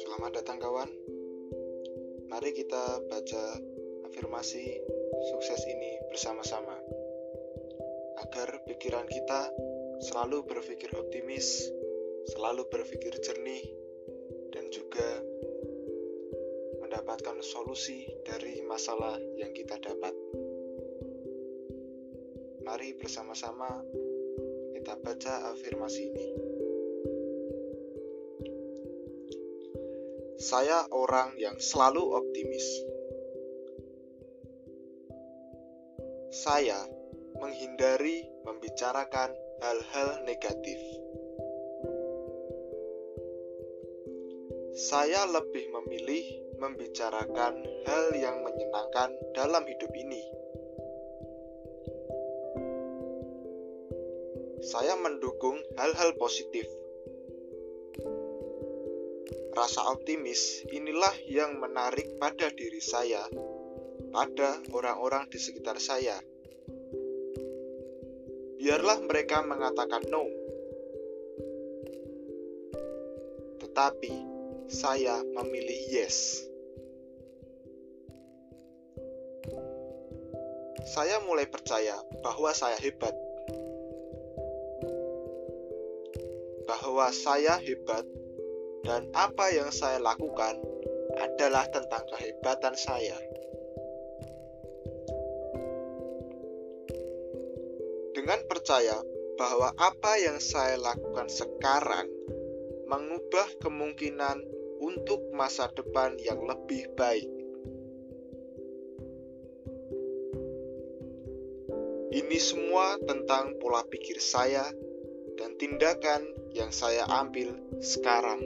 Selamat datang kawan. Mari kita baca afirmasi sukses ini bersama-sama. Agar pikiran kita selalu berpikir optimis, selalu berpikir jernih, dan juga mendapatkan solusi dari masalah yang kita dapat. Mari bersama-sama kita baca afirmasi ini. Saya orang yang selalu optimis. Saya menghindari membicarakan hal-hal negatif. Saya lebih memilih membicarakan hal yang menyenangkan dalam hidup ini. Saya mendukung hal-hal positif Rasa optimis inilah yang menarik pada diri saya, pada orang-orang di sekitar saya. Biarlah mereka mengatakan no, tetapi saya memilih yes. Saya mulai percaya bahwa saya hebat, bahwa saya hebat dan apa yang saya lakukan adalah tentang kehebatan saya. Dengan percaya bahwa apa yang saya lakukan sekarang mengubah kemungkinan untuk masa depan yang lebih baik. Ini semua tentang pola pikir saya dan tindakan yang saya ambil sekarang.